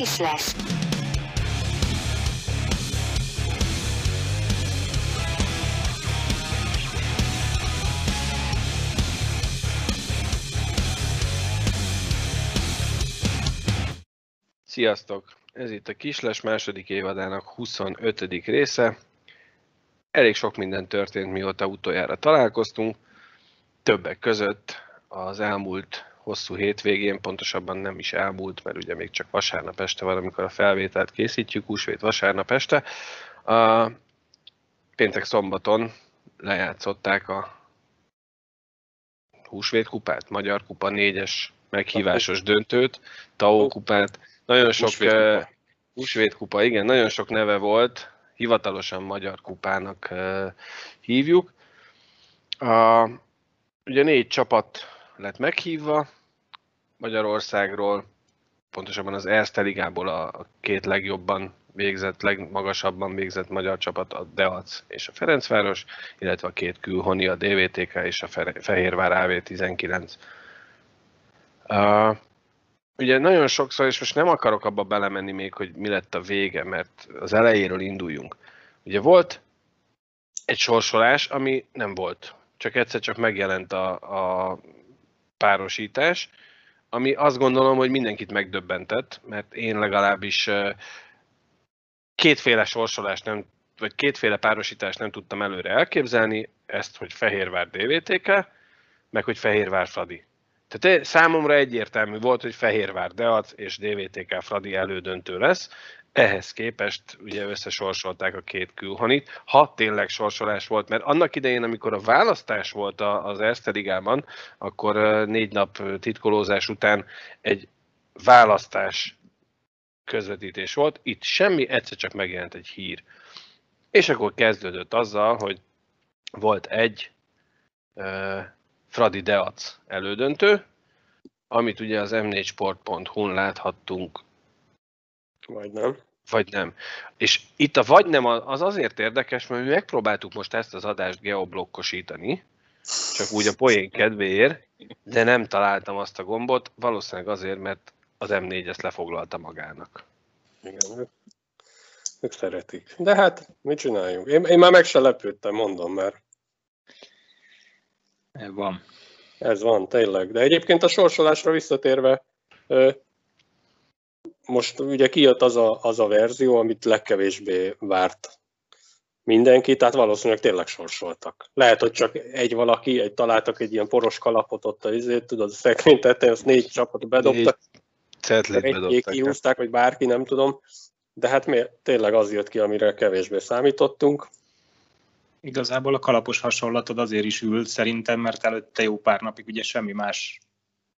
Gratis lesz. Sziasztok! Ez itt a Kisles második évadának 25. része. Elég sok minden történt, mióta utoljára találkoztunk. Többek között az elmúlt hosszú hétvégén, pontosabban nem is elmúlt, mert ugye még csak vasárnap este van, amikor a felvételt készítjük, húsvét vasárnap este. A péntek szombaton lejátszották a húsvét kupát, Magyar Kupa 4-es meghívásos döntőt, TAO kupát. Nagyon sok Húsvét kupa. húsvét kupa, igen, nagyon sok neve volt, hivatalosan Magyar Kupának uh, hívjuk. A, ugye négy csapat lett meghívva Magyarországról, pontosabban az Erste Ligából a, két legjobban végzett, legmagasabban végzett magyar csapat, a Deac és a Ferencváros, illetve a két külhoni, a DVTK és a Fe- Fehérvár AV19. Uh, ugye nagyon sokszor, és most nem akarok abba belemenni még, hogy mi lett a vége, mert az elejéről induljunk. Ugye volt egy sorsolás, ami nem volt. Csak egyszer csak megjelent a, a párosítás, ami azt gondolom, hogy mindenkit megdöbbentett, mert én legalábbis kétféle sorsolást nem, vagy kétféle párosítást nem tudtam előre elképzelni, ezt, hogy Fehérvár DVTK, meg hogy Fehérvár Fradi. Tehát számomra egyértelmű volt, hogy Fehérvár Deac és DVTK Fradi elődöntő lesz. Ehhez képest ugye összesorsolták a két külhonit, ha tényleg sorsolás volt, mert annak idején, amikor a választás volt az Erste Ligában, akkor négy nap titkolózás után egy választás közvetítés volt, itt semmi, egyszer csak megjelent egy hír. És akkor kezdődött azzal, hogy volt egy ö, Fradi Deac elődöntő, amit ugye az m4sport.hu-n láthattunk, Vagy nem. vagy nem. És itt a vagy nem az azért érdekes, mert mi megpróbáltuk most ezt az adást geoblokkosítani, csak úgy a poén kedvéért, de nem találtam azt a gombot, valószínűleg azért, mert az M4 ezt lefoglalta magának. Igen, ők, ők szeretik. De hát, mit csináljunk? Én, én már meg se lepődtem, mondom, mert Van. ez van, tényleg. De egyébként a sorsolásra visszatérve, most ugye kijött az a, az a verzió, amit legkevésbé várt mindenki, tehát valószínűleg tényleg sorsoltak. Lehet, hogy csak egy valaki, egy találtak egy ilyen poros kalapot ott a izét, tudod, a szekrény tetején, azt négy csapat bedobtak, bedobtak. kihúzták, vagy bárki, nem tudom. De hát miért? tényleg az jött ki, amire kevésbé számítottunk. Igazából a kalapos hasonlatod azért is ül szerintem, mert előtte jó pár napig ugye semmi más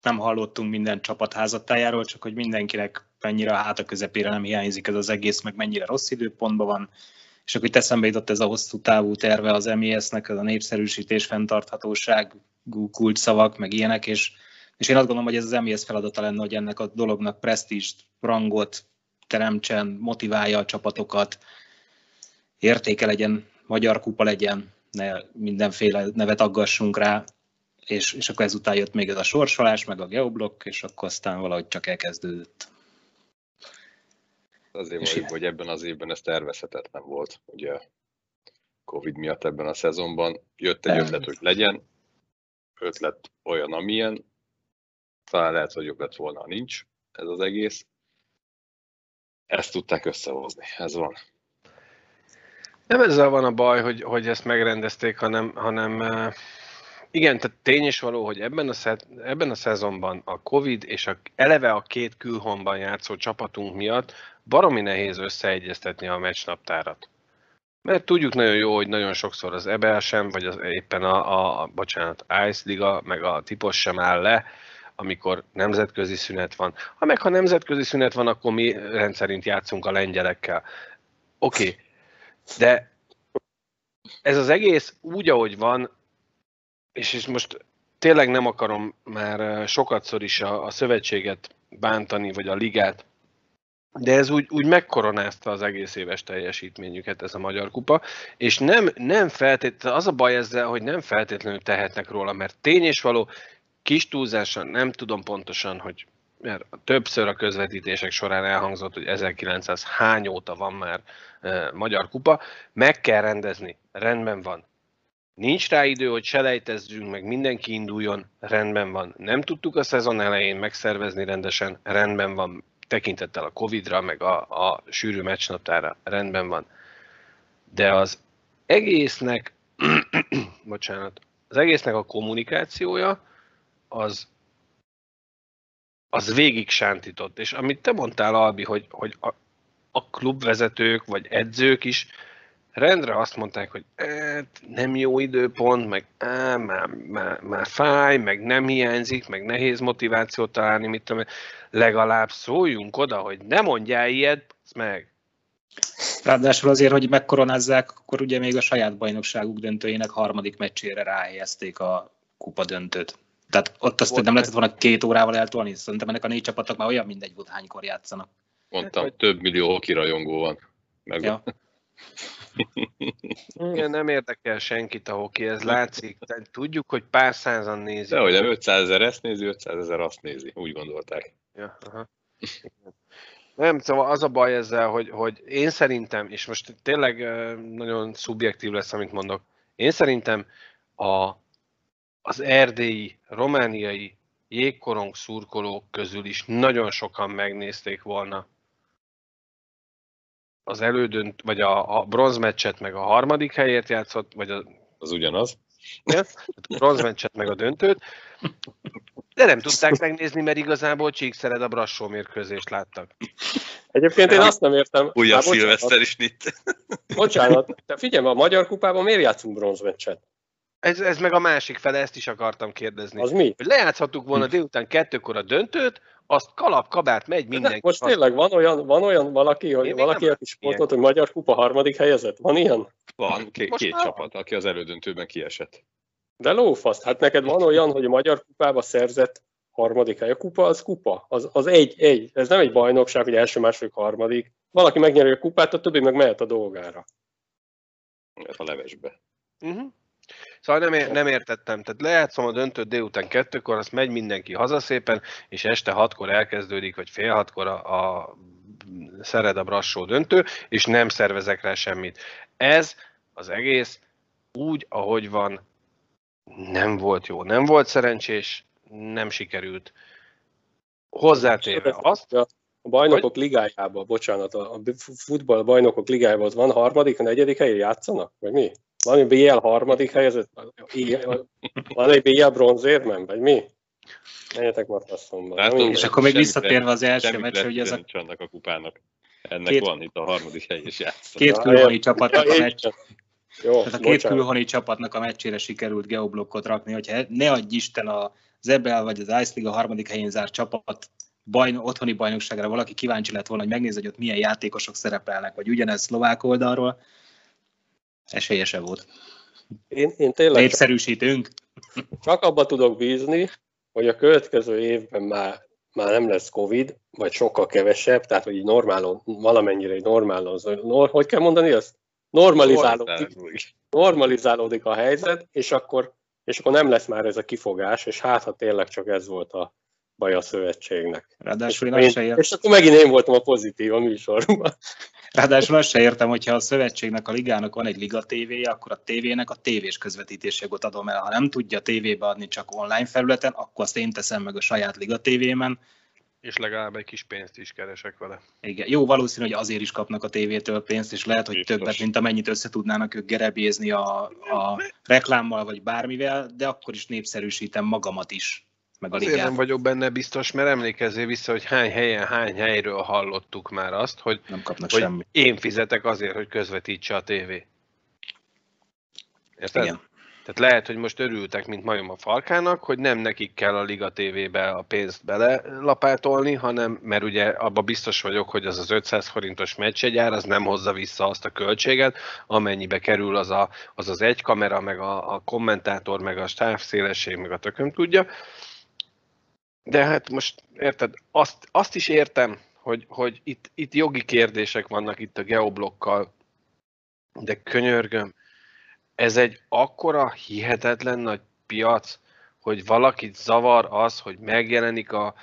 nem hallottunk minden csapat házatájáról, csak hogy mindenkinek mennyire a háta közepére nem hiányzik ez az egész, meg mennyire rossz időpontban van. És akkor itt eszembe jutott ez a hosszú távú terve az MES-nek, ez a népszerűsítés, fenntarthatóság, kulcsszavak, meg ilyenek, és, és én azt gondolom, hogy ez az MES feladata lenne, hogy ennek a dolognak presztízst, rangot teremtsen, motiválja a csapatokat, értéke legyen, magyar kupa legyen, ne mindenféle nevet aggassunk rá, és, és akkor ezután jött még ez a sorsolás, meg a geoblokk, és akkor aztán valahogy csak elkezdődött. Azért mondjuk, hogy ebben az évben ez tervezhetetlen volt, ugye Covid miatt ebben a szezonban. Jött egy ötlet, hogy legyen, ötlet olyan, amilyen, talán lehet, hogy jobb lett volna, ha nincs ez az egész. Ezt tudták összehozni, ez van. Nem ezzel van a baj, hogy, hogy ezt megrendezték, hanem, hanem igen, tehát tény is való, hogy ebben a, sze, ebben a szezonban a Covid és a, eleve a két külhonban játszó csapatunk miatt baromi nehéz összeegyeztetni a meccsnaptárat. Mert tudjuk nagyon jó, hogy nagyon sokszor az EBL sem, vagy az, éppen a, a, a bocsánat, Ice Liga, meg a tipos sem áll le, amikor nemzetközi szünet van. Ha meg ha nemzetközi szünet van, akkor mi rendszerint játszunk a lengyelekkel. Oké, okay. de ez az egész úgy, ahogy van, és, és most tényleg nem akarom már sokatszor is a, a szövetséget bántani, vagy a ligát, de ez úgy, úgy megkoronázta az egész éves teljesítményüket ez a Magyar Kupa, és nem, nem feltétlenül, az a baj ezzel, hogy nem feltétlenül tehetnek róla, mert tény és való, kis túlzásan nem tudom pontosan, hogy mert többször a közvetítések során elhangzott, hogy 1900 hány óta van már e, magyar kupa, meg kell rendezni, rendben van. Nincs rá idő, hogy selejtezzünk, meg mindenki induljon, rendben van. Nem tudtuk a szezon elején megszervezni rendesen, rendben van. Tekintettel a Covid-ra, meg a, a sűrű meccsnaptára, rendben van. De az egésznek, bocsánat, az egésznek a kommunikációja az, az végig sántított. És amit te mondtál, Albi, hogy, hogy a, a klubvezetők vagy edzők is rendre azt mondták, hogy hát, nem jó időpont, meg á, már, már, már fáj, meg nem hiányzik, meg nehéz motivációt találni, mit tudom, legalább szóljunk oda, hogy ne mondjál ilyet, meg. Ráadásul azért, hogy megkoronázzák, akkor ugye még a saját bajnokságuk döntőjének harmadik meccsére ráhelyezték a kupa döntőt. Tehát ott azt Volt nem lehetett volna két órával eltolni, szerintem ennek a négy csapatnak már olyan mindegy volt, hánykor játszanak. Mondtam, hát, több millió hokirajongó van. Meg ja. Igen, nem érdekel senkit a hoki, ez látszik. De tudjuk, hogy pár százan nézik. De hogy nem 500 ezer ezt nézi, 500 ezer azt nézi. Úgy gondolták. Ja, aha. Nem, szóval az a baj ezzel, hogy, hogy én szerintem, és most tényleg nagyon szubjektív lesz, amit mondok, én szerintem a, az erdélyi, romániai jégkorong szurkolók közül is nagyon sokan megnézték volna az elődönt, vagy a, a bronzmeccset meg a harmadik helyért játszott, vagy a, az ugyanaz. Igen, a bronzmeccset meg a döntőt, de nem tudták megnézni, mert igazából Csíkszered a Brassó mérkőzést láttak. Egyébként én azt nem értem. Újabb szilveszter is itt. Bocsánat, te figyelj, a Magyar Kupában miért játszunk bronzmeccset? Ez, ez meg a másik fele, ezt is akartam kérdezni. Az mi? Hogy lejátszhattuk volna délután kettőkor a döntőt, azt kalap, kabát megy mindenki. Most tényleg van olyan, van olyan valaki, hogy Én valaki, aki sportolt, hogy Magyar Kupa harmadik helyezett? Van ilyen? Van, két, két csapat, aki az elődöntőben kiesett. De lófaszt, hát neked van olyan, hogy a Magyar Kupába szerzett harmadik hely. A kupa az kupa, az, az egy, egy. Ez nem egy bajnokság, hogy első, második, harmadik. Valaki megnyeri a kupát, a többi meg mehet a dolgára. A levesbe. Uh-huh. Szóval nem, nem értettem. Tehát lejátszom a döntőt délután kettőkor, azt megy mindenki haza szépen, és este hatkor elkezdődik, vagy fél hatkor a, a Szered a Brassó döntő, és nem szervezek rá semmit. Ez az egész úgy, ahogy van, nem volt jó. Nem volt szerencsés, nem sikerült. Hozzátéve azt... A bajnokok hogy... ligájában, bocsánat, a futball bajnokok ligájában van harmadik, a negyedik helyen játszanak? Vagy mi? Van egy BL harmadik helyezett? Van egy BL bronzérmen, vagy mi? Menjetek már faszomba. És akkor még visszatérve az első meccs, hogy ez a... annak a kupának. Ennek két, van itt a harmadik hely is játszott. Két külhoni csapatnak a meccs. Jó, Tehát a két bocsánat. külhoni csapatnak a meccsére sikerült geoblokkot rakni, hogyha ne adj Isten a Zebel vagy az Ice League a harmadik helyén zárt csapat bajn, otthoni bajnokságra valaki kíváncsi lett volna, hogy megnézze, hogy ott milyen játékosok szerepelnek, vagy ugyanez szlovák oldalról, esélyese volt. Én, én tényleg Népszerűsítünk. Csak, csak abba tudok bízni, hogy a következő évben már, már nem lesz Covid, vagy sokkal kevesebb, tehát hogy így normálon, valamennyire egy normálon, hogy kell mondani azt? Normalizálódik, normalizálódik a helyzet, és akkor, és akkor nem lesz már ez a kifogás, és hát ha tényleg csak ez volt a, baj a szövetségnek. Ráadásul én, én azt se értem. És akkor megint én voltam a pozitív a műsorban. Ráadásul azt se értem, hogyha a szövetségnek, a ligának van egy liga tévéje, akkor a tévének a tévés közvetítésjogot adom el. Ha nem tudja tévébe adni csak online felületen, akkor azt én teszem meg a saját liga tévémen. És legalább egy kis pénzt is keresek vele. Igen, jó, valószínű, hogy azért is kapnak a tévétől pénzt, és lehet, hogy Biztos. többet, mint amennyit össze tudnának ők gerebézni a, a reklámmal, vagy bármivel, de akkor is népszerűsítem magamat is meg a ligát. Azért nem vagyok benne biztos, mert emlékezzél vissza, hogy hány helyen, hány helyről hallottuk már azt, hogy, nem kapnak hogy semmi. én fizetek azért, hogy közvetítse a tévé. Érted? Igen. Tehát lehet, hogy most örültek, mint majom a falkának, hogy nem nekik kell a Liga TV-be a pénzt belelapátolni, hanem, mert ugye abba biztos vagyok, hogy az az 500 forintos meccsegyár, az nem hozza vissza azt a költséget, amennyibe kerül az a, az, az egy kamera, meg a, a kommentátor, meg a távszélesség, meg a tököm tudja. De hát most érted, azt, azt is értem, hogy, hogy itt, itt jogi kérdések vannak itt a geoblokkal, de könyörgöm, ez egy akkora hihetetlen nagy piac, hogy valakit zavar az, hogy megjelenik a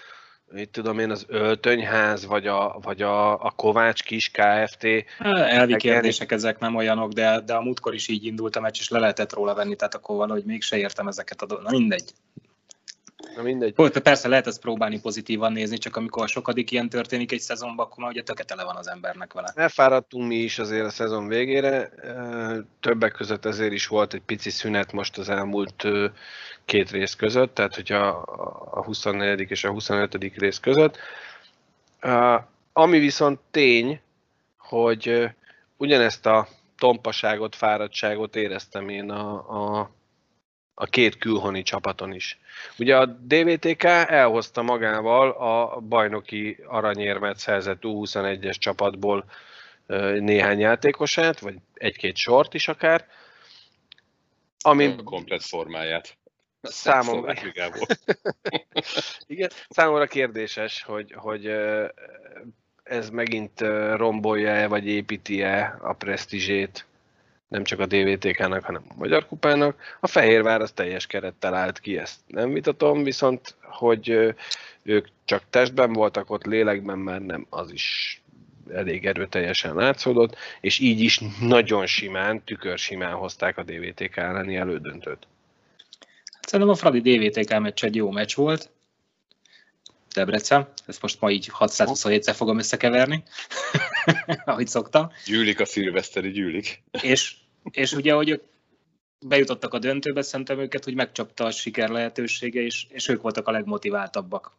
mit tudom én, az Öltönyház, vagy a, vagy a, a Kovács kis Kft. Elvi kérdések ezek nem olyanok, de, de a múltkor is így indult a meccs, és le lehetett róla venni, tehát akkor valahogy mégse értem ezeket a dolgokat. Na mindegy. Na mindegy. Persze lehet ezt próbálni pozitívan nézni, csak amikor a sokadik ilyen történik egy szezonban, akkor már ugye töketele van az embernek vele. Elfáradtunk mi is azért a szezon végére, többek között ezért is volt egy pici szünet most az elmúlt két rész között, tehát hogy a 24. és a 25. rész között. Ami viszont tény, hogy ugyanezt a tompaságot, fáradtságot éreztem én a, a a két külhoni csapaton is. Ugye a DVTK elhozta magával a bajnoki aranyérmet szerzett U21-es csapatból néhány játékosát, vagy egy-két sort is akár. Ami... A komplet formáját. Számomra... Igen, számomra kérdéses, hogy, hogy ez megint rombolja-e, vagy építi-e a presztízsét nem csak a DVTK-nak, hanem a Magyar Kupának. A Fehérvár az teljes kerettel állt ki, ezt nem vitatom, viszont hogy ők csak testben voltak ott, lélekben már nem, az is elég erőteljesen látszódott, és így is nagyon simán, tükörsimán hozták a DVTK elleni elődöntőt. Szerintem a Fradi DVTK meccs egy jó meccs volt. Debrecen, ezt most ma így 627-szer fogom összekeverni, ahogy szoktam. Gyűlik a szilveszteri gyűlik. És, és ugye, hogy bejutottak a döntőbe, szerintem őket, hogy megcsapta a siker lehetősége, és, és ők voltak a legmotiváltabbak.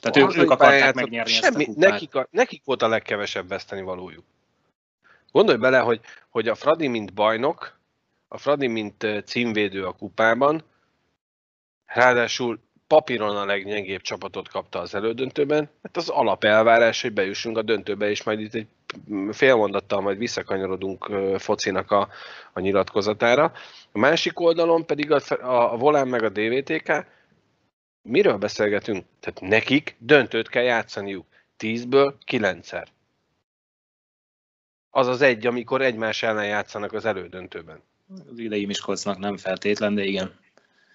Tehát ők, ők akarták megnyerni semmi, ezt a kupát. nekik, a, nekik volt a legkevesebb veszteni valójuk. Gondolj bele, hogy, hogy a Fradi mint bajnok, a Fradi mint címvédő a kupában, ráadásul papíron a legnyengébb csapatot kapta az elődöntőben, hát az alapelvárás, hogy bejussunk a döntőbe, és majd itt egy fél mondattal majd visszakanyarodunk focinak a, a nyilatkozatára. A másik oldalon pedig a, a Volán meg a DVTK, miről beszélgetünk? Tehát nekik döntőt kell játszaniuk. Tízből kilencszer. Az az egy, amikor egymás ellen játszanak az elődöntőben. Az idei Miskolcnak nem feltétlen, de igen.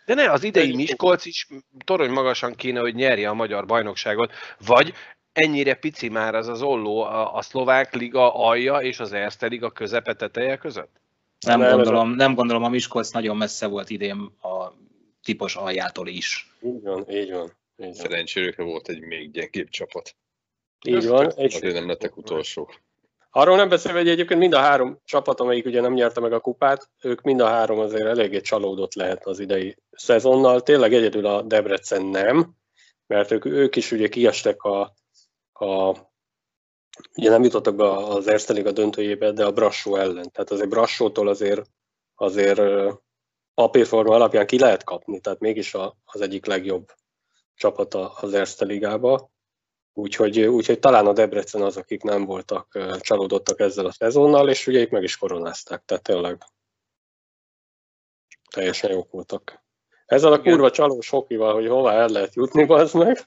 De ne, az idei Miskolc is torony magasan kéne, hogy nyerje a magyar bajnokságot, vagy ennyire pici már az az olló a, a szlovák liga alja és az Erste liga közepe teteje között? Nem, nem gondolom, nem gondolom, a Miskolc nagyon messze volt idén a típus aljától is. Így van, így van. Szerencsére volt egy még gyengébb csapat. Így van. Azért nem lettek utolsók. Arról nem beszélve, hogy egyébként mind a három csapat, amelyik ugye nem nyerte meg a kupát, ők mind a három azért eléggé csalódott lehet az idei szezonnal. Tényleg egyedül a Debrecen nem, mert ők, ők is ugye kiestek a, a ugye nem jutottak be az Erste döntőjébe, de a Brassó ellen. Tehát azért Brassótól azért, azért papírforma alapján ki lehet kapni, tehát mégis a, az egyik legjobb csapat az Erste Ligába. Úgyhogy, úgyhogy talán a Debrecen az, akik nem voltak csalódottak ezzel a szezonnal, és ugye ők meg is koronázták, tehát tényleg teljesen jók voltak. Ezzel a Igen. kurva csalós hokival, hogy hová el lehet jutni, az meg.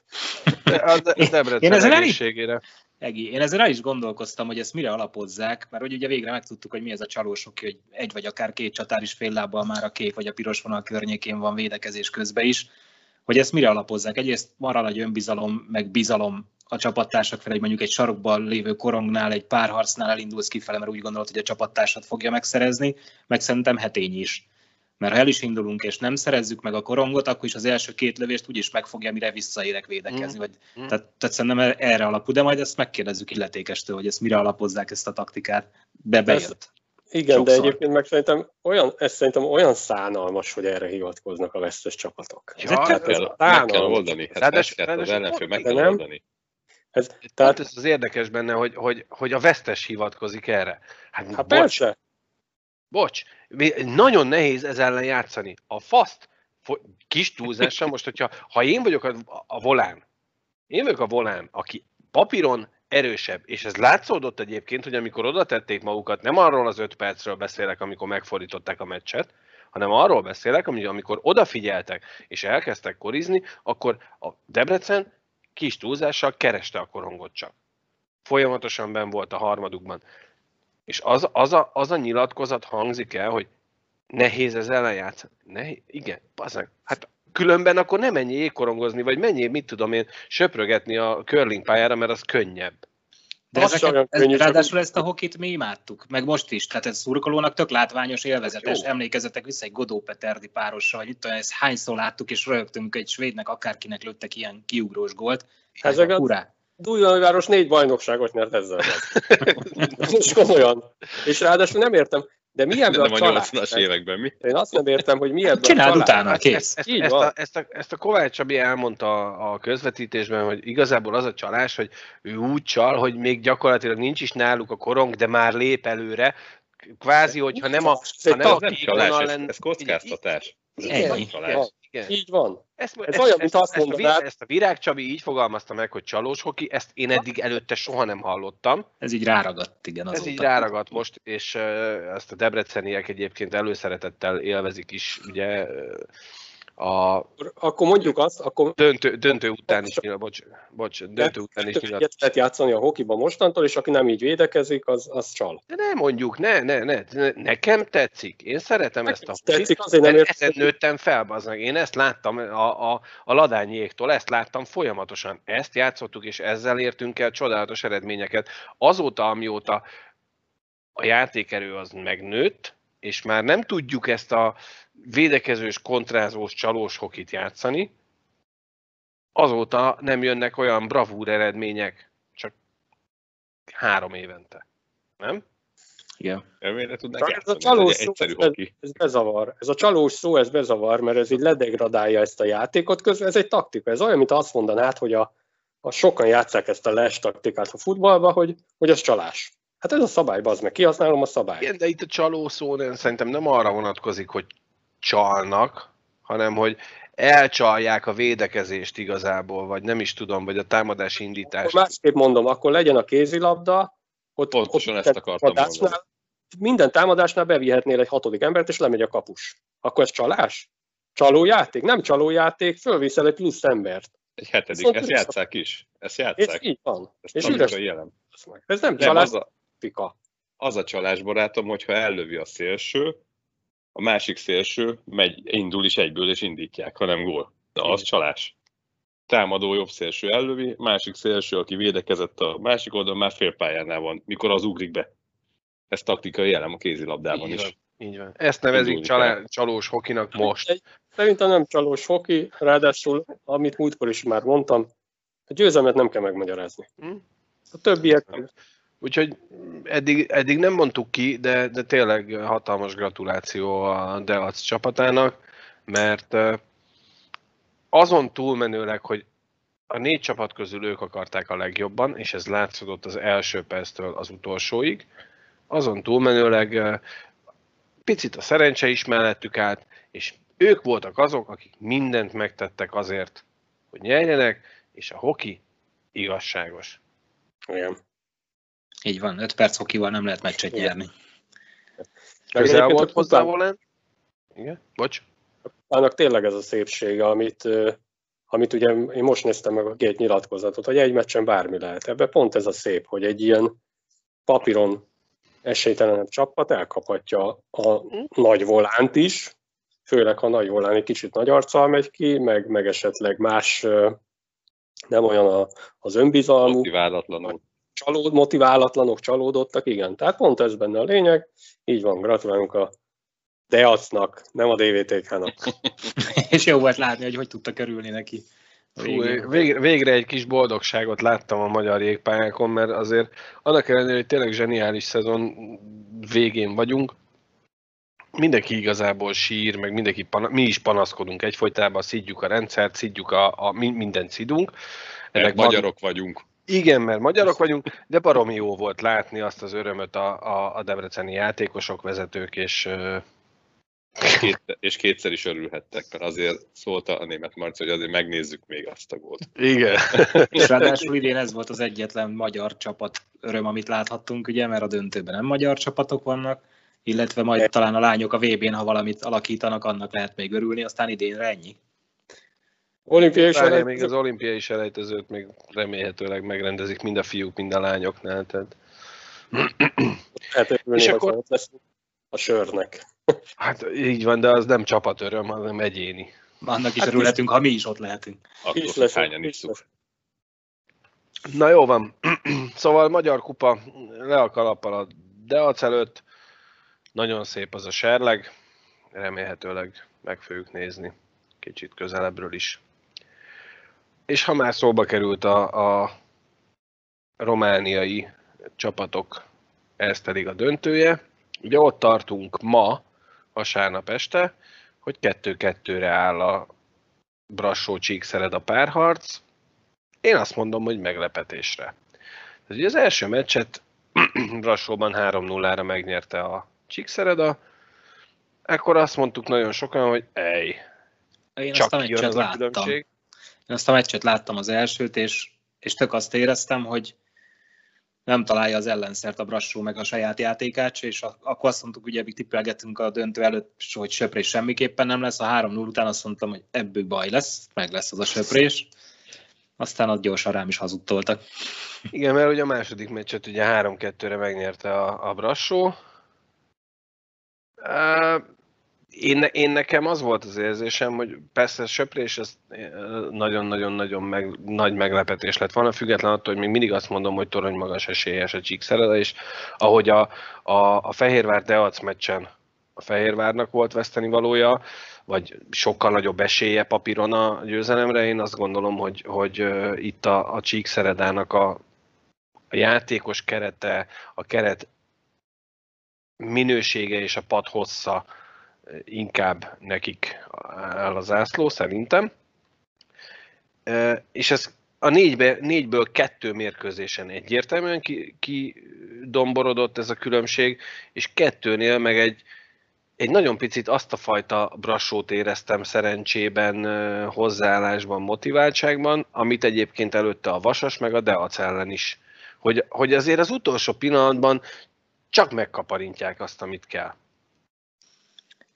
A Debrecen én ezzel egészségére. Egi, én ezzel el is gondolkoztam, hogy ezt mire alapozzák, mert hogy ugye végre megtudtuk, hogy mi ez a csalós hoki, hogy egy vagy akár két csatár is fél lábbal már a kék vagy a piros vonal környékén van védekezés közben is, hogy ezt mire alapozzák. Egyrészt marad nagy önbizalom, meg bizalom a csapattársak felé, mondjuk egy sarokban lévő korongnál, egy párharcnál elindulsz kifele, mert úgy gondolod, hogy a csapattársat fogja megszerezni, meg szerintem hetény is. Mert ha el is indulunk és nem szerezzük meg a korongot, akkor is az első két lövést úgyis megfogja, mire visszaérek védekezni. Mm. Vagy, mm. Tehát, tehát szerintem erre alapú, de majd ezt megkérdezzük illetékestől, hogy ezt mire alapozzák ezt a taktikát. Be bejött. Igen, Sokszor. de egyébként meg szerintem olyan, ez szerintem olyan szánalmas, hogy erre hivatkoznak a vesztes csapatok. Ja, ez hát kell, meg kell oldani. Hát ráadásul, kell, az ellenfél meg kell oldani. Ez, tehát ez az érdekes benne, hogy, hogy, hogy a vesztes hivatkozik erre. Hát, hát bocs, persze. Bocs, nagyon nehéz ez ellen játszani. A faszt, kis túlzással, most, hogyha ha én vagyok a, a volán, én vagyok a volán, aki papíron erősebb, és ez látszódott egyébként, hogy amikor oda tették magukat, nem arról az öt percről beszélek, amikor megfordították a meccset, hanem arról beszélek, amikor odafigyeltek és elkezdtek korizni, akkor a Debrecen kis túlzással kereste a korongot csak. Folyamatosan ben volt a harmadukban. És az, az, a, az a nyilatkozat hangzik el, hogy nehéz ez ellen igen, bazdmeg. Hát különben akkor nem menjél jégkorongozni, vagy menjél, mit tudom én, söprögetni a curling pályára, mert az könnyebb. De Az ezeket, olyan ez, könnyű, csak- ráadásul ezt a hokit mi imádtuk, meg most is, tehát ez szurkolónak tök látványos, élvezetes, Jó. emlékezetek vissza egy Godó Peterdi párossal, hogy itt olyan, ezt hányszor láttuk és rögtünk egy svédnek, akárkinek lőttek ilyen kiugrós gólt. Ezek a- Hurrá! Dunaújváros négy bajnokságot nyert ezzel. És komolyan. És ráadásul nem értem, de mi ebből nem a a csalás? 80-as években mi? Én azt nem értem, hogy mi ebből Csináld a utána, kész. Ezt, ezt, van. a, ezt, a, ezt a Kovács Csabi elmondta a közvetítésben, hogy igazából az a csalás, hogy ő úgy csal, hogy még gyakorlatilag nincs is náluk a korong, de már lép előre. Kvázi, hogyha nem a, Ez ha nem a csalás, ez, ez kockáztatás. Csalás. van. Igen. Így van. Ezt, Ez olyan, mint azt ezt, a, mondanád- Vi- ezt a Virág Csabi így fogalmazta meg, hogy csalós hoki, ezt én eddig előtte soha nem hallottam. Ez így ráragadt, igen, azóta. Ez így ráragadt most, és ezt a debreceniek egyébként előszeretettel élvezik is, ugye a Akkor- mondjuk azt, akkor döntő, döntő után is nyilat, bocs, bocs, döntő után is nyilat. lehet játszani a hokiban mostantól, és aki nem így védekezik, az, az csal. De ne mondjuk, ne, ne, ne, ne, nekem tetszik. Én szeretem Nekem ezt a is tetszik, hokit, azért nem értem, ezen nőttem fel, bazd meg. Én ezt láttam a, a, a ladányiéktól, ezt láttam folyamatosan. Ezt játszottuk, és ezzel értünk el csodálatos eredményeket. Azóta, amióta a játékerő az megnőtt, és már nem tudjuk ezt a védekezős, kontrázós, csalós hokit játszani, azóta nem jönnek olyan bravúr eredmények, csak három évente. Nem? Igen. Csak ez a csalós ez szó, egyszerű ez, hoki. ez bezavar. Ez a csalós szó, ez bezavar, mert ez így ledegradálja ezt a játékot. Közben ez egy taktika. Ez olyan, mint azt mondanád, hogy a, a sokan játszák ezt a les taktikát a futballba, hogy, hogy az csalás. Hát ez a szabály, az meg kihasználom a szabályt. Igen, de itt a csaló szó nem, szerintem nem arra vonatkozik, hogy csalnak, hanem hogy elcsalják a védekezést igazából, vagy nem is tudom, vagy a támadási Akkor indítást. másképp mondom, akkor legyen a kézilabda, ott, Pontosan ott ezt akartam támadásnál, minden támadásnál bevihetnél egy hatodik embert, és lemegy a kapus. Akkor ez csalás? Csalójáték? Nem csalójáték, fölviszel egy plusz embert. Egy hetedik, Viszont ezt játszák is. Ezt És játszák. így van. Ez és üres jelen. Ez nem Nem, csalás, az a, taktika. az a csalás, barátom, hogyha ellövi a szélső, a másik szélső megy, indul is egyből, és indítják, ha nem gól. Na, az csalás. Támadó jobb szélső ellövi, másik szélső, aki védekezett a másik oldalon, már félpályánál van, mikor az ugrik be. Ez taktikai jelen a kézilabdában Így is. van. Így van. Ezt nevezik csalá, csalós hokinak most. Szerintem nem csalós hoki, ráadásul, amit múltkor is már mondtam, a győzelmet nem kell megmagyarázni. Hm? A többiek Úgyhogy eddig, eddig nem mondtuk ki, de, de tényleg hatalmas gratuláció a Deac csapatának, mert azon túlmenőleg, hogy a négy csapat közül ők akarták a legjobban, és ez látszódott az első perctől az utolsóig, azon túlmenőleg picit a szerencse is mellettük állt, és ők voltak azok, akik mindent megtettek azért, hogy nyerjenek, és a hoki igazságos. Igen. Így van, 5 perc hokival nem lehet meccset Igen. nyerni. Közel volt hozzá volna? Igen? Bocs. Annak tényleg ez a szépsége, amit, amit ugye én most néztem meg a két nyilatkozatot, hogy egy meccsen bármi lehet. Ebben pont ez a szép, hogy egy ilyen papíron esélytelenebb csapat elkaphatja a nagy volánt is, főleg ha a nagy volán egy kicsit nagy arccal megy ki, meg, meg esetleg más nem olyan a, az önbizalmú, Motiválatlanul. Csalód, motiválatlanok, csalódottak, igen. Tehát pont ez benne a lényeg. Így van, gratulálunk a Deacnak, nem a DVTK-nak. És jó volt látni, hogy hogy tudtak örülni neki. Végén. végre, végre egy kis boldogságot láttam a magyar jégpályákon, mert azért annak ellenére, hogy tényleg zseniális szezon végén vagyunk, mindenki igazából sír, meg mindenki pana- mi is panaszkodunk egyfolytában, szidjuk a rendszert, szidjuk a, a mi- mindent szidunk. Ennek van- magyarok vagyunk. Igen, mert magyarok vagyunk, de baromi jó volt látni azt az örömöt a, a, a debreceni játékosok, vezetők, és Két, és kétszer is örülhettek, mert azért szólta a német Marci, hogy azért megnézzük még azt a gólt. igen. És ráadásul idén ez volt az egyetlen magyar csapat öröm, amit láthattunk, ugye, mert a döntőben nem magyar csapatok vannak, illetve majd talán a lányok a VB-n, ha valamit alakítanak, annak lehet még örülni, aztán idénre ennyi. Olimpiai Várjál, még az olimpiai selejtezőt még remélhetőleg megrendezik mind a fiúk, mind a lányoknál. Tehát. örülni, És akkor- a sörnek. Hát így van, de az nem csapatöröm, hanem egyéni. Annak is Hát örülhetünk, ha mi is ott lehetünk. Attól, Is lesz, hányan is. Na jó van. szóval Magyar Kupa le a kalappal a Deac előtt. Nagyon szép az a serleg. Remélhetőleg meg fogjuk nézni kicsit közelebbről is. És ha már szóba került a, a romániai csapatok, ez pedig a döntője. Ugye ott tartunk ma, vasárnap este, hogy kettő-kettőre áll a Brassó Csíkszered a párharc. Én azt mondom, hogy meglepetésre. Tehát ugye az első meccset Brassóban 3-0-ra megnyerte a Csíkszereda, akkor azt mondtuk nagyon sokan, hogy ej, Én csak azt a jön meccset az a különbség. Én azt a meccset láttam az elsőt, és, és tök azt éreztem, hogy nem találja az ellenszert a Brassó meg a saját játékát, és akkor azt mondtuk, ugye még tippelgettünk a döntő előtt, hogy söprés semmiképpen nem lesz, a 3-0 után azt mondtam, hogy ebből baj lesz, meg lesz az a söprés. Aztán ott gyorsan rám is hazudtoltak. Igen, mert ugye a második meccset ugye 3-2-re megnyerte a, a Brassó. Én, én nekem az volt az érzésem, hogy persze a söprés ez nagyon-nagyon-nagyon meg, nagy meglepetés lett volna, független attól, hogy még mindig azt mondom, hogy torony magas esélyes a Csíkszereda, és ahogy a, a, a Fehérvár Deac meccsen a Fehérvárnak volt veszteni valója, vagy sokkal nagyobb esélye papíron a győzelemre, én azt gondolom, hogy, hogy uh, itt a, a Csíkszeredának a, a játékos kerete, a keret minősége és a pad hossza inkább nekik áll a zászló, szerintem. És ez a négybe, négyből kettő mérkőzésen egyértelműen kidomborodott ki ez a különbség, és kettőnél meg egy, egy nagyon picit azt a fajta brassót éreztem szerencsében, hozzáállásban, motiváltságban, amit egyébként előtte a Vasas meg a Deac ellen is. Hogy, hogy azért az utolsó pillanatban csak megkaparintják azt, amit kell.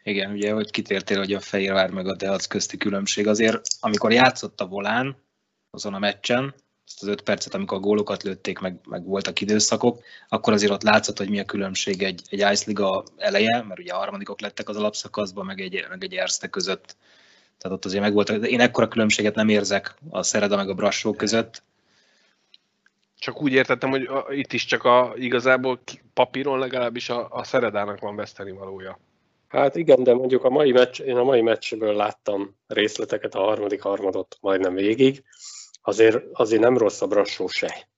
Igen, ugye, hogy kitértél, hogy a Fehérvár meg a Deac közti különbség. Azért, amikor játszott a volán azon a meccsen, azt az öt percet, amikor a gólokat lőtték, meg, meg voltak időszakok, akkor azért ott látszott, hogy mi a különbség egy, egy Ice Liga eleje, mert ugye a harmadikok lettek az alapszakaszban, meg egy, meg egy Erste között. Tehát ott azért meg volt, én ekkora különbséget nem érzek a Szereda meg a Brassó között. Csak úgy értettem, hogy itt is csak a, igazából papíron legalábbis a, a Szeredának van veszteni valója. Hát igen, de mondjuk a mai meccs, én a mai meccsből láttam részleteket, a harmadik harmadot majdnem végig. Azért, azért nem rossz a brassó se.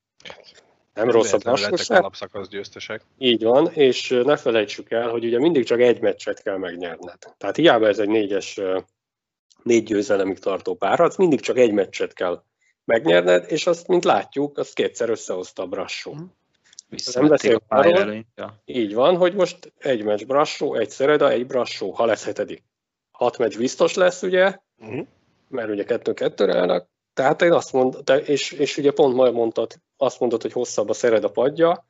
Nem rossz a brassó se. alapszakasz győztesek. Így van, és ne felejtsük el, hogy ugye mindig csak egy meccset kell megnyerned. Tehát hiába ez egy négyes, négy győzelemig tartó párharc, mindig csak egy meccset kell megnyerned, és azt, mint látjuk, azt kétszer összehozta a brassó. Visszavették a pályára. Ja. Így van, hogy most egy meccs Brassó, egy Szereda, egy Brassó, ha lesz hetedik. Hat meccs biztos lesz, ugye, uh-huh. mert ugye kettő-kettőre állnak. Tehát én azt mondtam, és, és ugye pont majd mondtad, azt mondod, hogy hosszabb a Szereda padja,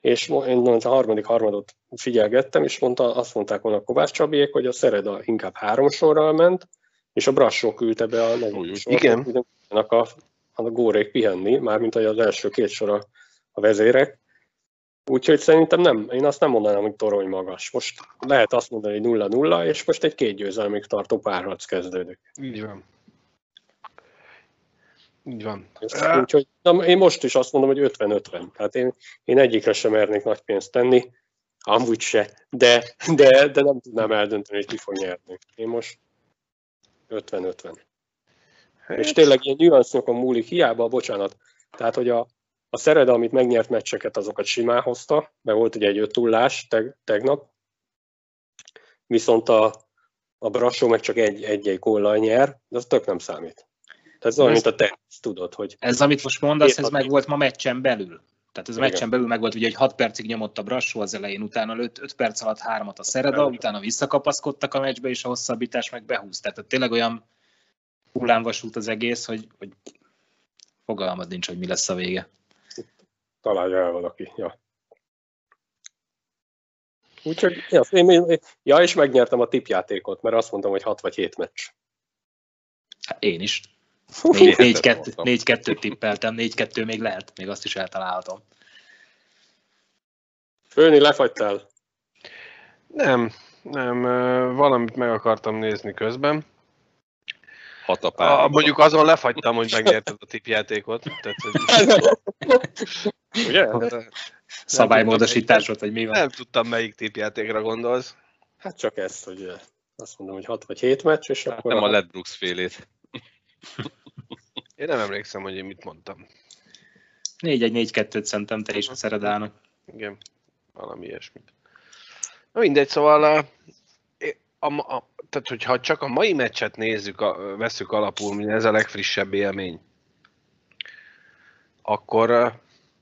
és én a harmadik harmadot figyelgettem, és mondta, azt mondták volna a Kovács Csabiék, hogy a Szereda inkább három sorral ment, és a Brassó küldte be a negyedik sort. Igen. A, a górék pihenni, mármint az első két sor a, a vezérek. Úgyhogy szerintem nem, én azt nem mondanám, hogy torony magas. Most lehet azt mondani, hogy 0-0, és most egy két győzelmig tartó párharc kezdődik. Így van. Így van. Úgyhogy na, én most is azt mondom, hogy 50-50. Tehát én, én egyikre sem mernék nagy pénzt tenni, amúgy se, de, de, de nem tudnám eldönteni, hogy ki fog nyerni. Én most 50-50. Hát. És tényleg ilyen nüanszokon múlik, hiába, bocsánat, tehát hogy a, a Szered, amit megnyert meccseket, azokat simán hozta, mert volt ugye egy ötullás teg, tegnap, viszont a, a Brassó meg csak egy, egy-egy góllal nyer, de az tök nem számít. Tehát ez olyan, mint a te tudod, hogy... Ez, amit most mondasz, ez meg volt ma meccsen belül. Tehát ez a meccsen belül meg volt, ugye, hogy 6 percig nyomott a Brassó az elején, utána 5, 5 perc alatt hármat a Szereda, utána visszakapaszkodtak a meccsbe, és a hosszabbítás meg behúz. Tehát tényleg olyan hullámvasút az egész, hogy, hogy fogalmad nincs, hogy mi lesz a vége találja el valaki. Ja. Úgyhogy, ja, én, ja, és megnyertem a tipjátékot, mert azt mondtam, hogy 6 vagy 7 meccs. Hát én is. 4-2 tippeltem, 4-2 még lehet, még azt is eltalálhatom. Főni, lefagytál? Nem, nem, valamit meg akartam nézni közben. Hat a A, pár. mondjuk azon lefagytam, hogy megnyerted a tipjátékot. Tehát, hogy- Ugye? Szabálymódosítás volt, vagy mi van? nem tudtam, melyik tipjátékra gondolsz. Hát csak ezt, hogy eh, azt mondom, hogy 6 vagy 7 meccs, és Hát akkor nem a Led Brooks félét. Én nem emlékszem, hogy én mit mondtam. 4-1-4-2-t szerintem te is szeredának. Igen, valami ilyesmit. Na mindegy, szóval a, a, tehát, hogyha csak a mai meccset nézzük, a, veszük alapul, mint ez a legfrissebb élmény, akkor uh,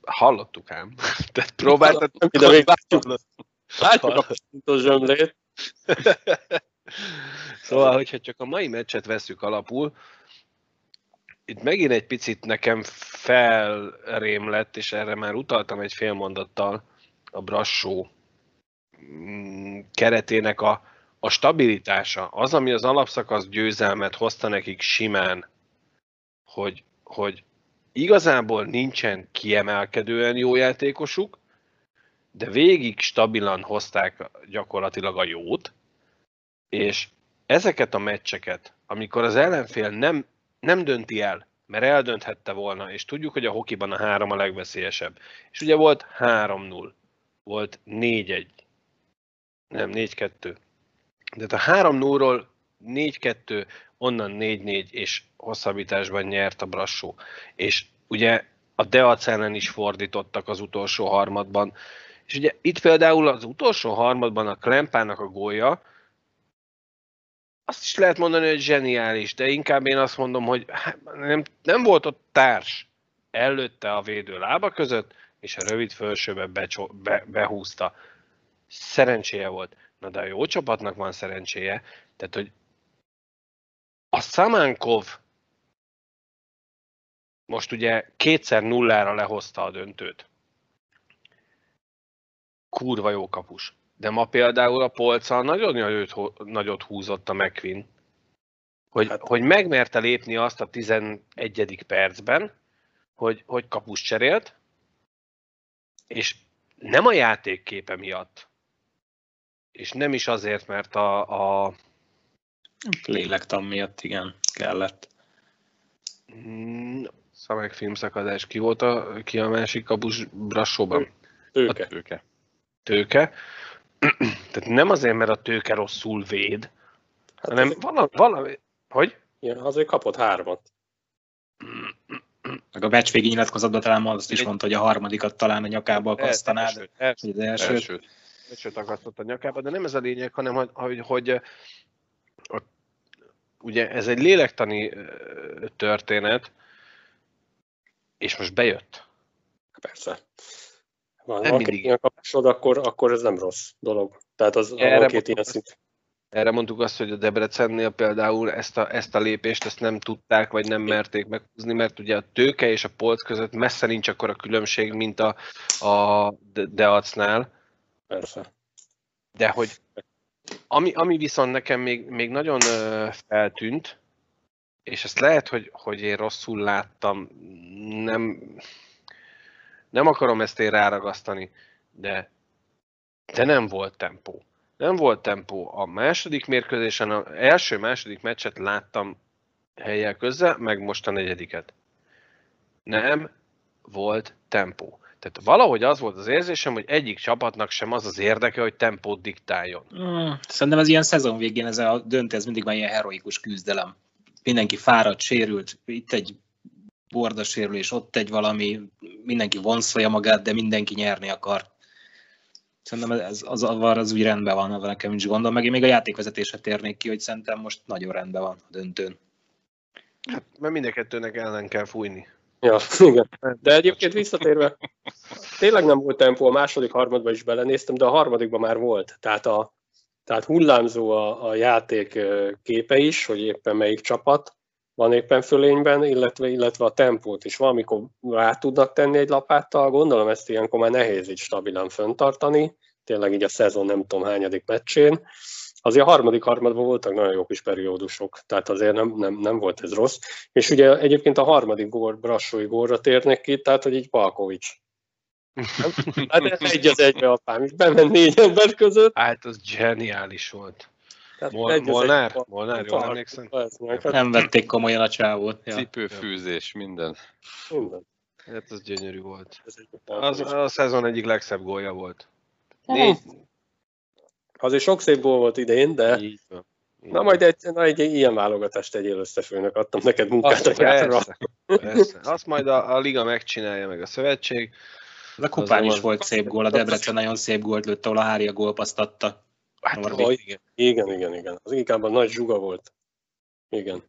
hallottuk ám. Tehát próbáltad... Ide még látjuk. Látjuk a pontos zsömlét. Szóval, hogyha csak a mai meccset veszük alapul, itt megint egy picit nekem felrém lett, és erre már utaltam egy fél mondattal a Brassó mm, keretének a, a stabilitása. Az, ami az alapszakasz győzelmet hozta nekik simán, hogy, hogy igazából nincsen kiemelkedően jó játékosuk, de végig stabilan hozták gyakorlatilag a jót, és ezeket a meccseket, amikor az ellenfél nem, nem dönti el, mert eldönthette volna, és tudjuk, hogy a hokiban a három a legveszélyesebb. És ugye volt 3-0, volt 4-1, nem, 4-2. De a 3-0-ról 4-2, onnan 4-4, és hosszabbításban nyert a Brassó. És ugye a Deac ellen is fordítottak az utolsó harmadban. És ugye itt például az utolsó harmadban a Klempának a gólja, azt is lehet mondani, hogy zseniális, de inkább én azt mondom, hogy hát nem, nem volt ott társ előtte a védő lába között, és a rövid felsőbe becsó, be, behúzta. Szerencséje volt. Na de a jó csapatnak van szerencséje, tehát hogy a Szamánkov most ugye kétszer nullára lehozta a döntőt. Kurva jó kapus. De ma például a polccal nagyon nagyot, nagyot húzott a McQueen, hogy, hát. Hogy megmerte lépni azt a 11. percben, hogy, hogy kapus cserélt, és nem a játékképe miatt, és nem is azért, mert a, a Lélektan miatt, igen, kellett. mm, Szamek filmszakadás, ki volt a, ki a másik kapus Brassóban? Őke. Őke. Tőke. Tehát nem azért, mert a tőke rosszul véd, Hát hanem azért- valami, valami hogy? Ja, azért kapott hármat. Meg a meccs végi nyilatkozatban talán azt is mondta, hogy a harmadikat talán a nyakába akasztanád. Első, első, Vagy az első. Elsőt. Elsőt akasztott a nyakába, de nem ez a lényeg, hanem hogy, hogy, a, ugye ez egy lélektani történet, és most bejött. Persze. Van, Nem mindig. kapcsolod, akkor, akkor ez nem rossz dolog. Tehát az Erre két ilyen szint. Erre mondtuk azt, hogy a Debrecennél például ezt a, ezt a lépést ezt nem tudták, vagy nem merték meghúzni, mert ugye a tőke és a polc között messze nincs akkora különbség, mint a, a De- Deacnál, Persze. de hogy ami, ami viszont nekem még, még nagyon feltűnt, és ezt lehet, hogy, hogy én rosszul láttam, nem, nem akarom ezt én ráragasztani, de, de nem volt tempó. Nem volt tempó. A második mérkőzésen, az első-második meccset láttam helyel közzel, meg most a negyediket. Nem volt tempó. Tehát valahogy az volt az érzésem, hogy egyik csapatnak sem az az érdeke, hogy tempót diktáljon. Mm, szerintem ez ilyen szezon végén, ez a döntő, ez mindig már ilyen heroikus küzdelem. Mindenki fáradt, sérült, itt egy borda sérülés, ott egy valami, mindenki vonszolja magát, de mindenki nyerni akar. Szerintem ez, az avar az úgy rendben van, avval nekem nincs gondom, meg én még a játékvezetésre térnék ki, hogy szerintem most nagyon rendben van a döntőn. Hát, mert mind a kettőnek ellen kell fújni. Ja, igen. De egyébként visszatérve, tényleg nem volt tempó, a második harmadban is belenéztem, de a harmadikban már volt. Tehát, a, tehát hullámzó a, a játék képe is, hogy éppen melyik csapat van éppen fölényben, illetve, illetve a tempót is. Valamikor rá tudnak tenni egy lapáttal, gondolom ezt ilyenkor már nehéz így stabilan föntartani, tényleg így a szezon nem tudom hányadik meccsén. Azért a harmadik harmadban voltak nagyon jó kis periódusok, tehát azért nem, nem, nem volt ez rossz. És ugye egyébként a harmadik gól, Brassói gólra térnek ki, tehát hogy így Palkovics. Hát egy az egybe apám, és bement négy ember között. Hát az zseniális volt. Tehát Mol- egy Molnár? egy- Molnár, jól emlékszem? Nem vették komolyan a csávót. Ja. Cipőfűzés, minden. minden. Hát az gyönyörű volt. Az a szezon egyik legszebb gólja volt. Négy. Azért sok szép gól volt idén, de Így van. Így na majd egy, na egy ilyen válogatást tegyél össze, főnök. Adtam neked munkát a Azt, gyárra. persze, persze. Azt majd a, a liga megcsinálja, meg a szövetség. A kupán Az- is volt szép gól, a Debrecen nagyon szép gólt lőtt, ahol a Hária gólpaszt adta. Hát, igen, igen, igen, igen. Az igában nagy zsuga volt. Igen.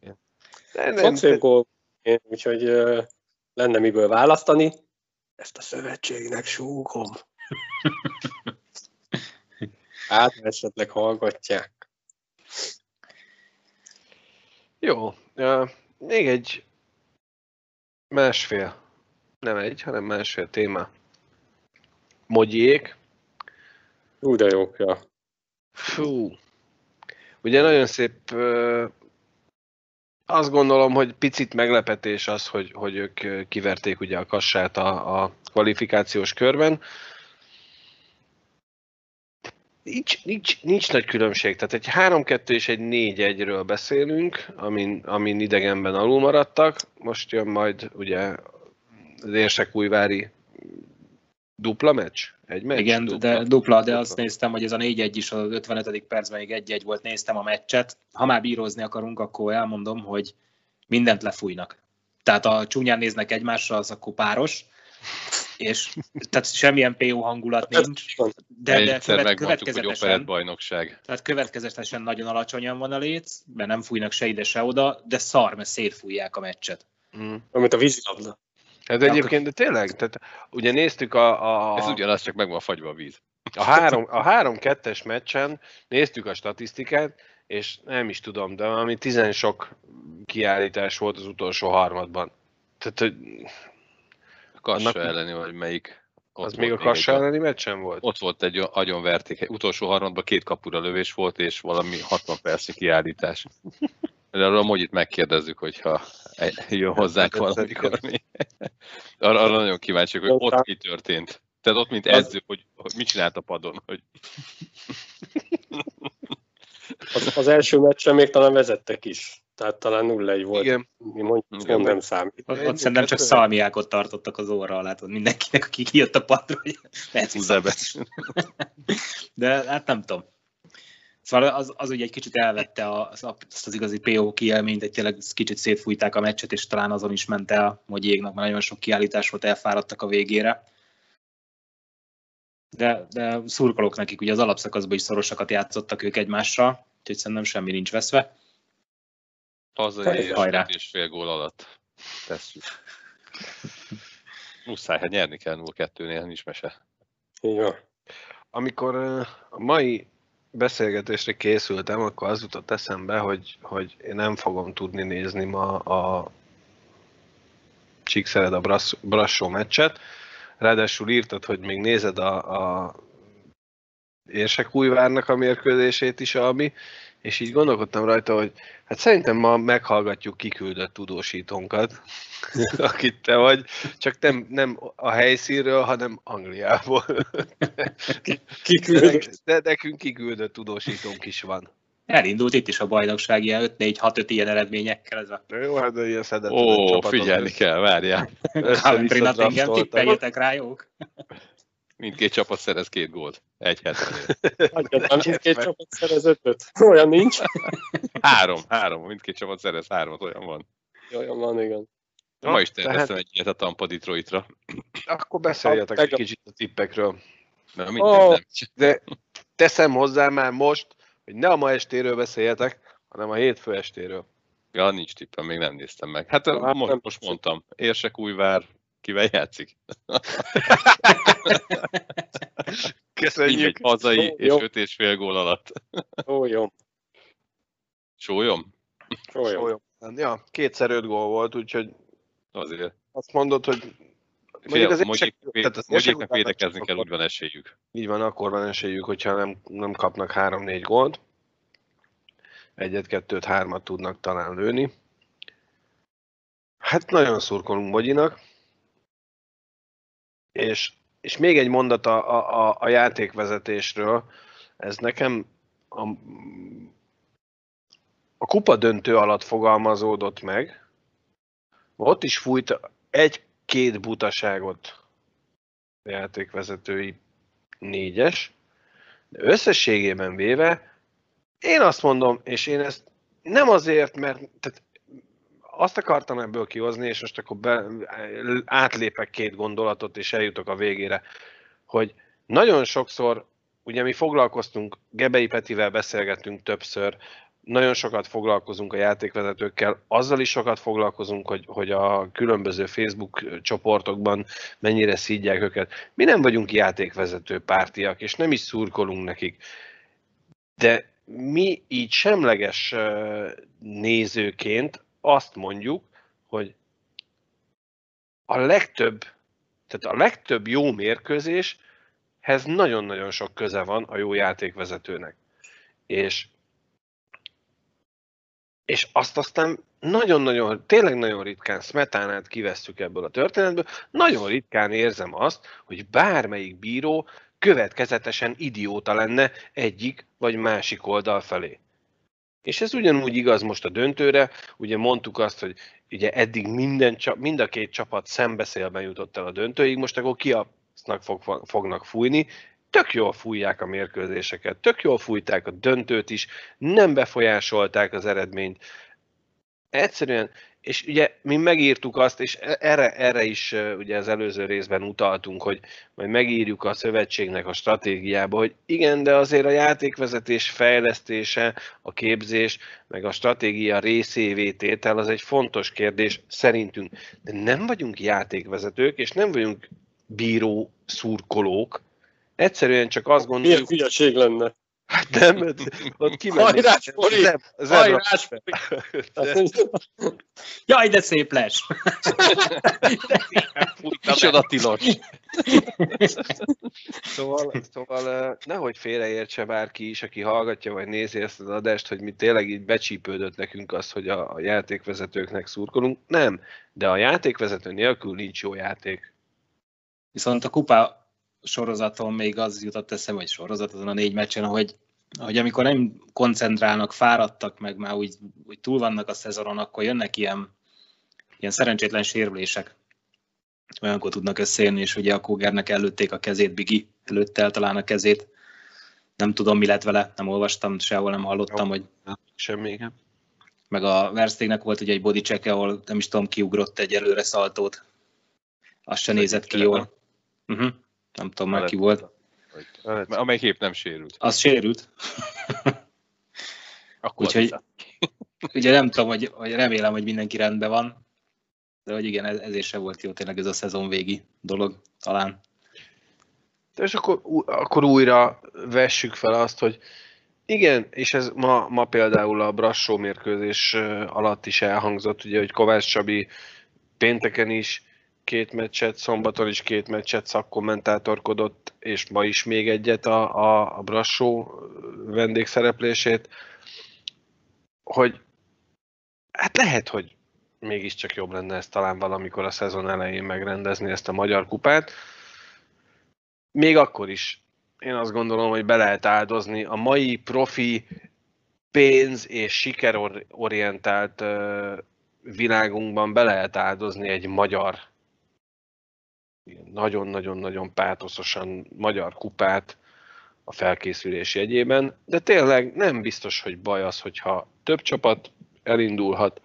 de Sok szép gól, úgyhogy ö, lenne miből választani. Ezt a szövetségnek súgom. Hát esetleg hallgatják. Jó. Uh, még egy másfél, nem egy, hanem másfél téma. Mogyiék. Ú, de jók, ja. Fú. Ugye nagyon szép, ö, azt gondolom, hogy picit meglepetés az, hogy, hogy ők kiverték ugye a kassát a, a kvalifikációs körben. Nincs, nincs, nincs nagy különbség, tehát egy 3-2 és egy 4-1-ről beszélünk, amin, amin idegenben alul maradtak. Most jön majd ugye az Érsekújvári dupla meccs? Egy meccs? Igen, de dupla, de azt néztem, hogy ez a 4-1 is az 55. percben még 1-1 volt, néztem a meccset. Ha már bírozni akarunk, akkor elmondom, hogy mindent lefújnak. Tehát a csúnyán néznek egymásra, az akkor páros, és tehát semmilyen PO hangulat nincs, de, de Egyszer követ, következetesen, bajnokság. tehát következetesen nagyon alacsonyan van a léc, mert nem fújnak se ide, se oda, de szar, mert szétfújják a meccset. Mm. Amit a vízilabda. Hát egyébként, de tényleg, tehát ugye néztük a, a, Ez ugyanaz, csak meg van fagyva a víz. a, három, a három-kettes meccsen, néztük a statisztikát, és nem is tudom, de valami tizen sok kiállítás volt az utolsó harmadban. Tehát, hogy Kassa Annak- elleni, vagy melyik. Ott az még a egy- Kassa elleni meccsen volt? Ott volt egy agyonverték. Utolsó harmadban két kapura lövés volt, és valami 60 percnyi kiállítás. De arra a Mogyit megkérdezzük, hogyha jön hozzánk valamikor. Arra, arra nagyon kíváncsiak, hogy ott mi történt. Tehát ott, mint edző, hogy, hogy mit csinált a padon. Hogy Az, az első meccsen még talán vezettek is. Tehát talán 0-1 volt. Igen. Mi mondjuk, Igen. nem számít. Ott, ott szerintem csak szalmiákot tartottak az óra alá, tudod, mindenkinek, aki kijött a padra, hogy lehet. De hát nem tudom. Szóval az, az ugye egy kicsit elvette az, azt az igazi PO kielményt, hogy tényleg kicsit szétfújták a meccset, és talán azon is ment el, hogy jégnak, mert nagyon sok kiállítás volt, elfáradtak a végére. De, de szurkolok nekik, ugye az alapszakaszban is szorosakat játszottak ők egymással, úgyhogy szerintem semmi nincs veszve. Hazai Hajrá. és fél gól alatt tesszük. Muszáj, hát nyerni kell 0-2-nél, nincs mese. Van. Amikor a mai beszélgetésre készültem, akkor az jutott eszembe, hogy, hogy én nem fogom tudni nézni ma a Csíkszered a Brass- Brassó meccset. Ráadásul írtad, hogy még nézed a, a Érsekújvárnak a mérkőzését is, Albi, és így gondolkodtam rajta, hogy hát szerintem ma meghallgatjuk kiküldött tudósítónkat, akit te vagy, csak nem, nem a helyszínről, hanem Angliából. Kiküldött. De nekünk kiküldött tudósítónk is van. Elindult itt is a bajnokság ilyen 5-4-6-5 ilyen eredményekkel, ez a Jó, hát de ilyen szedett Ó, figyelni kell, várjál. Coventry Nottingham, tippeljetek rá, jók? Mindkét csapat szerez két gólt. Egy hetenél. Nem mindkét csapat szerez ötöt. Olyan nincs. Három, három. Mindkét csapat szerez hármat, olyan van. Olyan van, igen. Ma is terveztem egy ilyet a Tampa Detroitra. Akkor beszéljetek egy kicsit a tippekről. Na, minden Ó. nem. De teszem hozzá már most, hogy ne a ma estéről beszéljetek, hanem a hétfő estéről. Ja, nincs tippem, még nem néztem meg. Hát Hát nem most, most mondtam, Érsek újvár, kivel játszik? Köszönjük! Hazai Jó, és jó. öt és fél gól alatt. Ó, jó. Sólyom? Ó, jó. Jó. Ja, kétszer öt gól volt, úgyhogy Azért. azt mondod, hogy Fél, az Mogyék, Érsek- tehát az Mogyéknak Érsek védekezni kell, úgy van esélyük. így van, akkor van esélyük, hogyha nem, nem kapnak három-négy gólt. Egyet, kettőt, hármat tudnak talán lőni. Hát nagyon szurkolunk Mogyinak. És, és még egy mondat a, a, a, játékvezetésről. Ez nekem a a kupa döntő alatt fogalmazódott meg, ott is fújt egy-két butaságot a játékvezetői négyes, de összességében véve én azt mondom, és én ezt nem azért, mert tehát azt akartam ebből kihozni, és most akkor be, átlépek két gondolatot, és eljutok a végére, hogy nagyon sokszor, ugye mi foglalkoztunk, Gebei Petivel beszélgettünk többször, nagyon sokat foglalkozunk a játékvezetőkkel, azzal is sokat foglalkozunk, hogy, hogy a különböző Facebook csoportokban mennyire szídják őket. Mi nem vagyunk játékvezető pártiak, és nem is szurkolunk nekik. De mi így semleges nézőként azt mondjuk, hogy a legtöbb, tehát a legtöbb jó mérkőzéshez nagyon-nagyon sok köze van a jó játékvezetőnek. És és azt aztán nagyon-nagyon, tényleg nagyon ritkán Smetánát kivesszük ebből a történetből, nagyon ritkán érzem azt, hogy bármelyik bíró következetesen idióta lenne egyik vagy másik oldal felé. És ez ugyanúgy igaz most a döntőre, ugye mondtuk azt, hogy ugye eddig minden, mind a két csapat szembeszélben jutott el a döntőig, most akkor ki fog, fognak fújni, tök jól fújják a mérkőzéseket, tök jól fújták a döntőt is, nem befolyásolták az eredményt. Egyszerűen, és ugye mi megírtuk azt, és e- erre, erre is ugye az előző részben utaltunk, hogy majd megírjuk a szövetségnek a stratégiába, hogy igen, de azért a játékvezetés fejlesztése, a képzés, meg a stratégia részévé tétel az egy fontos kérdés szerintünk. De nem vagyunk játékvezetők, és nem vagyunk bíró szurkolók, Egyszerűen csak azt gondoljuk... Milyen hülyeség lenne? Hát nem, ott kimenni. Hajrás, Fori! Hajrás, Jaj, de szép lesz! Micsoda tilos! szóval, szóval nehogy félreértse bárki is, aki hallgatja vagy nézi ezt az adást, hogy mi tényleg így becsípődött nekünk az, hogy a, a játékvezetőknek szurkolunk. Nem, de a játékvezető nélkül nincs jó játék. Viszont a kupa sorozaton még az jutott eszembe, vagy sorozat azon a négy meccsen, hogy, hogy amikor nem koncentrálnak, fáradtak, meg már úgy, úgy túl vannak a szezonon, akkor jönnek ilyen, ilyen szerencsétlen sérülések. Olyankor tudnak összejönni, és ugye a Kógernek előtték a kezét, Bigi előtte talán a kezét. Nem tudom, mi lett vele, nem olvastam, sehol nem hallottam, hogy... Semmi, igen. Meg a Verstégnek volt ugye egy body check ahol nem is tudom, kiugrott egy előre szaltót. Azt se nézett ki jól. Uh-huh. Nem tudom már ki volt. Amelyik épp nem sérült. Az sérült. Akkor Úgyhogy, ugye nem tudom, hogy, hogy remélem, hogy mindenki rendben van, de hogy igen, ez, ezért se volt jó tényleg ez a szezon végi dolog, talán. De és akkor, akkor újra vessük fel azt, hogy igen, és ez ma, ma például a Brassó mérkőzés alatt is elhangzott, ugye, hogy Kovács Csabi pénteken is két meccset, szombaton is két meccset szakkommentátorkodott, és ma is még egyet a, a, a Brassó vendégszereplését, hogy hát lehet, hogy mégiscsak jobb lenne ez talán valamikor a szezon elején megrendezni ezt a magyar kupát. Még akkor is én azt gondolom, hogy be lehet áldozni a mai profi pénz és sikerorientált világunkban be lehet áldozni egy magyar nagyon-nagyon-nagyon pátoszosan magyar kupát a felkészülés jegyében, de tényleg nem biztos, hogy baj az, hogyha több csapat elindulhat,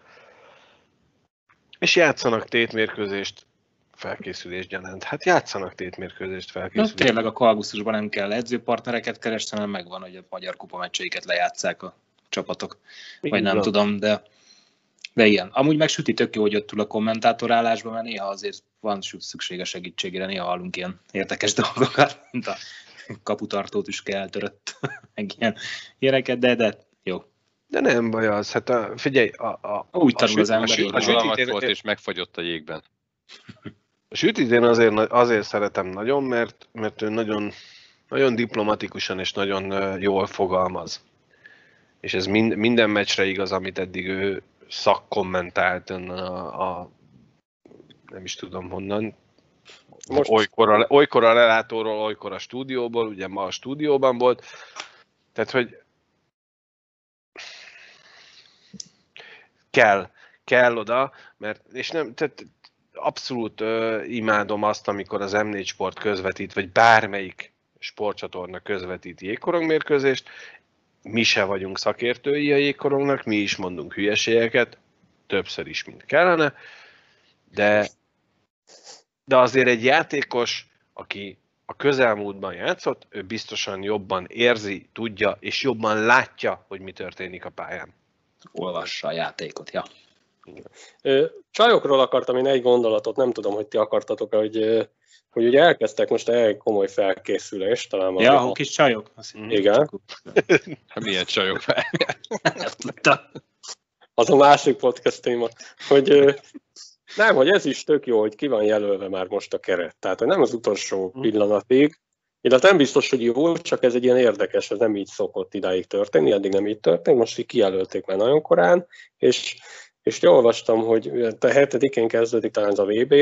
és játszanak tétmérkőzést felkészülés gyanánt. Hát játszanak tétmérkőzést felkészülés. Na, tényleg a kalgusztusban nem kell edzőpartnereket keresni, hanem megvan, hogy a magyar kupa meccseiket lejátszák a csapatok. Így Vagy nem van. tudom, de de igen, amúgy meg Süti tök jó, hogy ott túl a kommentátorálásban, mert néha azért van szüksége segítségére, néha hallunk ilyen érdekes dolgokat, mint a kaputartót is kell törött, meg ilyen ilyeneket, de, de jó. De nem baj az, hát a, figyelj, a, a, úgy tanul az ember. A, a, a volt és megfagyott a jégben. A sütit én azért, azért szeretem nagyon, mert, mert ő nagyon, nagyon diplomatikusan és nagyon jól fogalmaz. És ez mind, minden meccsre igaz, amit eddig ő, szakkommentált a, a nem is tudom honnan, most... Olykor, a, olykor a lelátóról, olykor a stúdióból, ugye ma a stúdióban volt, tehát hogy kell, kell oda, mert, és nem, tehát abszolút ö, imádom azt, amikor az M4 Sport közvetít, vagy bármelyik sportcsatorna közvetít jégkorongmérkőzést, mi se vagyunk szakértői a jégkorongnak, mi is mondunk hülyeségeket, többször is, mint kellene, de, de azért egy játékos, aki a közelmúltban játszott, ő biztosan jobban érzi, tudja, és jobban látja, hogy mi történik a pályán. Olvassa a játékot, ja. Csajokról akartam én egy gondolatot, nem tudom, hogy ti akartatok, hogy, hogy ugye elkezdtek most egy komoly felkészülést, talán Ja, a kis csajok. Azt Igen. Hát milyen csajok Az a másik podcast téma, hogy nem, hogy ez is tök jó, hogy ki van jelölve már most a keret. Tehát, hogy nem az utolsó hm. pillanatig, illetve nem biztos, hogy jó, csak ez egy ilyen érdekes, ez nem így szokott idáig történni, eddig nem így történt, most így kijelölték már nagyon korán, és és olvastam, hogy a hetedikén kezdődik talán az a VB,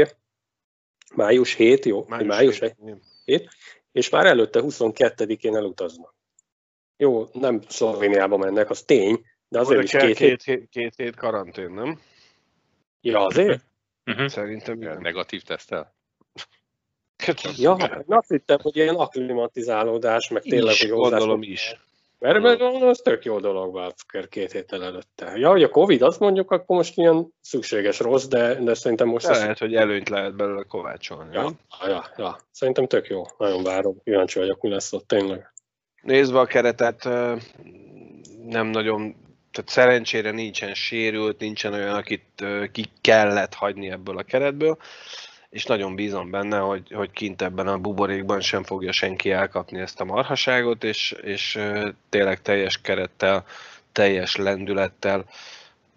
május 7, jó? Május, május 7, 7, és már előtte 22-én elutaznak. Jó, nem Szlovéniába mennek, az tény, de azért is két, két, hét, két hét karantén, nem? Ja, azért? Uh-huh. Szerintem igen. Negatív tesztel? Ja, hát azt hittem, hogy ilyen akklimatizálódás, meg tényleg, is, hogy gondolom is. Mert, mert az tök jó dolog Válcker két héttel előtte. Ja, hogy a Covid, azt mondjuk, akkor most ilyen szükséges rossz, de, de szerintem most... De az... lehet, hogy előnyt lehet belőle kovácsolni. Ja, ja, ja, szerintem tök jó. Nagyon várom. Kíváncsi vagyok, mi lesz ott tényleg. Nézve a keretet, nem nagyon, tehát szerencsére nincsen sérült, nincsen olyan, akit ki kellett hagyni ebből a keretből és nagyon bízom benne, hogy, hogy kint ebben a buborékban sem fogja senki elkapni ezt a marhaságot, és, és tényleg teljes kerettel, teljes lendülettel,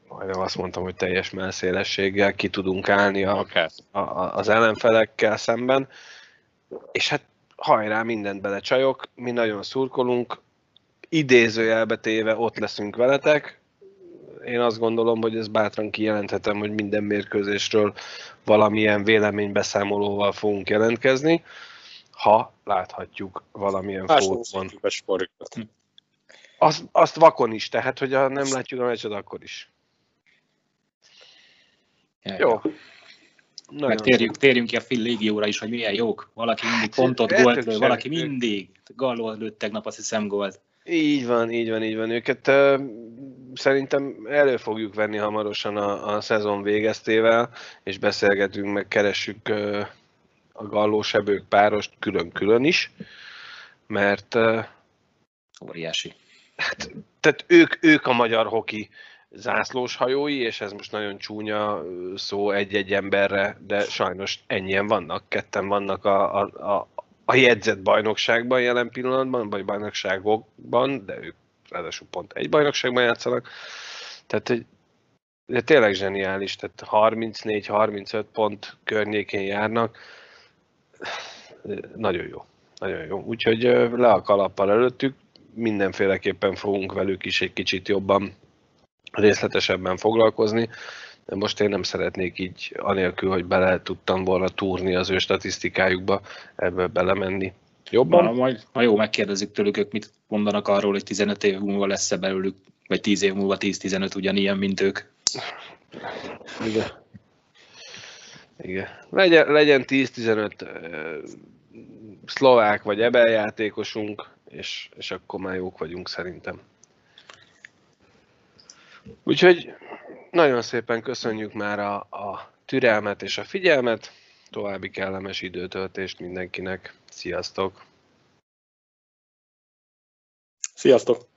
majdnem azt mondtam, hogy teljes melszélességgel ki tudunk állni a, a, az ellenfelekkel szemben, és hát hajrá, mindent belecsajok, mi nagyon szurkolunk, idézőjelbe téve ott leszünk veletek, én azt gondolom, hogy ez bátran kijelenthetem, hogy minden mérkőzésről valamilyen véleménybeszámolóval fogunk jelentkezni, ha láthatjuk valamilyen fórumon. Azt, azt vakon is, tehát hogyha nem látjuk a meccset, akkor is. Ja, Jó. Meg térjünk, térjünk ki a Phil légióra is, hogy milyen jók. Valaki mindig pontot, hát, gólt valaki mindig. Galló lőtt tegnap, azt hiszem gólt. Így van, így van, így van. Őket uh, szerintem elő fogjuk venni hamarosan a, a szezon végeztével, és beszélgetünk, meg keressük uh, a gallósebők párost külön-külön is, mert... Uh, Óriási. Hát, tehát ők, ők a magyar hoki zászlós hajói, és ez most nagyon csúnya szó egy-egy emberre, de sajnos ennyien vannak, ketten vannak a, a, a jegyzett bajnokságban jelen pillanatban, vagy bajnokságokban, de ők ráadásul pont egy bajnokságban játszanak. Tehát, hogy de tényleg zseniális, tehát 34-35 pont környékén járnak. Nagyon jó, nagyon jó. Úgyhogy le a kalappal előttük, mindenféleképpen fogunk velük is egy kicsit jobban részletesebben foglalkozni most én nem szeretnék így, anélkül, hogy bele tudtam volna túrni az ő statisztikájukba, ebből belemenni. Jobban? Na, majd, ha jó, megkérdezzük tőlük, ők mit mondanak arról, hogy 15 év múlva lesz-e belőlük, vagy 10 év múlva 10-15 ugyanilyen, mint ők. Igen. Igen. Legyen, legyen 10-15 szlovák vagy ebeljátékosunk, és, és akkor már jók vagyunk szerintem. Úgyhogy nagyon szépen köszönjük már a, a türelmet és a figyelmet, további kellemes időtöltést mindenkinek. Sziasztok! Sziasztok!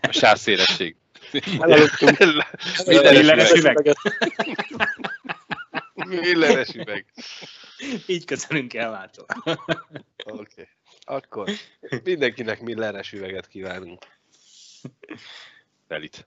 A sávszélesség. Milleres üveg. Milleres üveg. Így köszönünk el. Oké. Okay. Akkor mindenkinek milleres üveget kívánunk. Telit.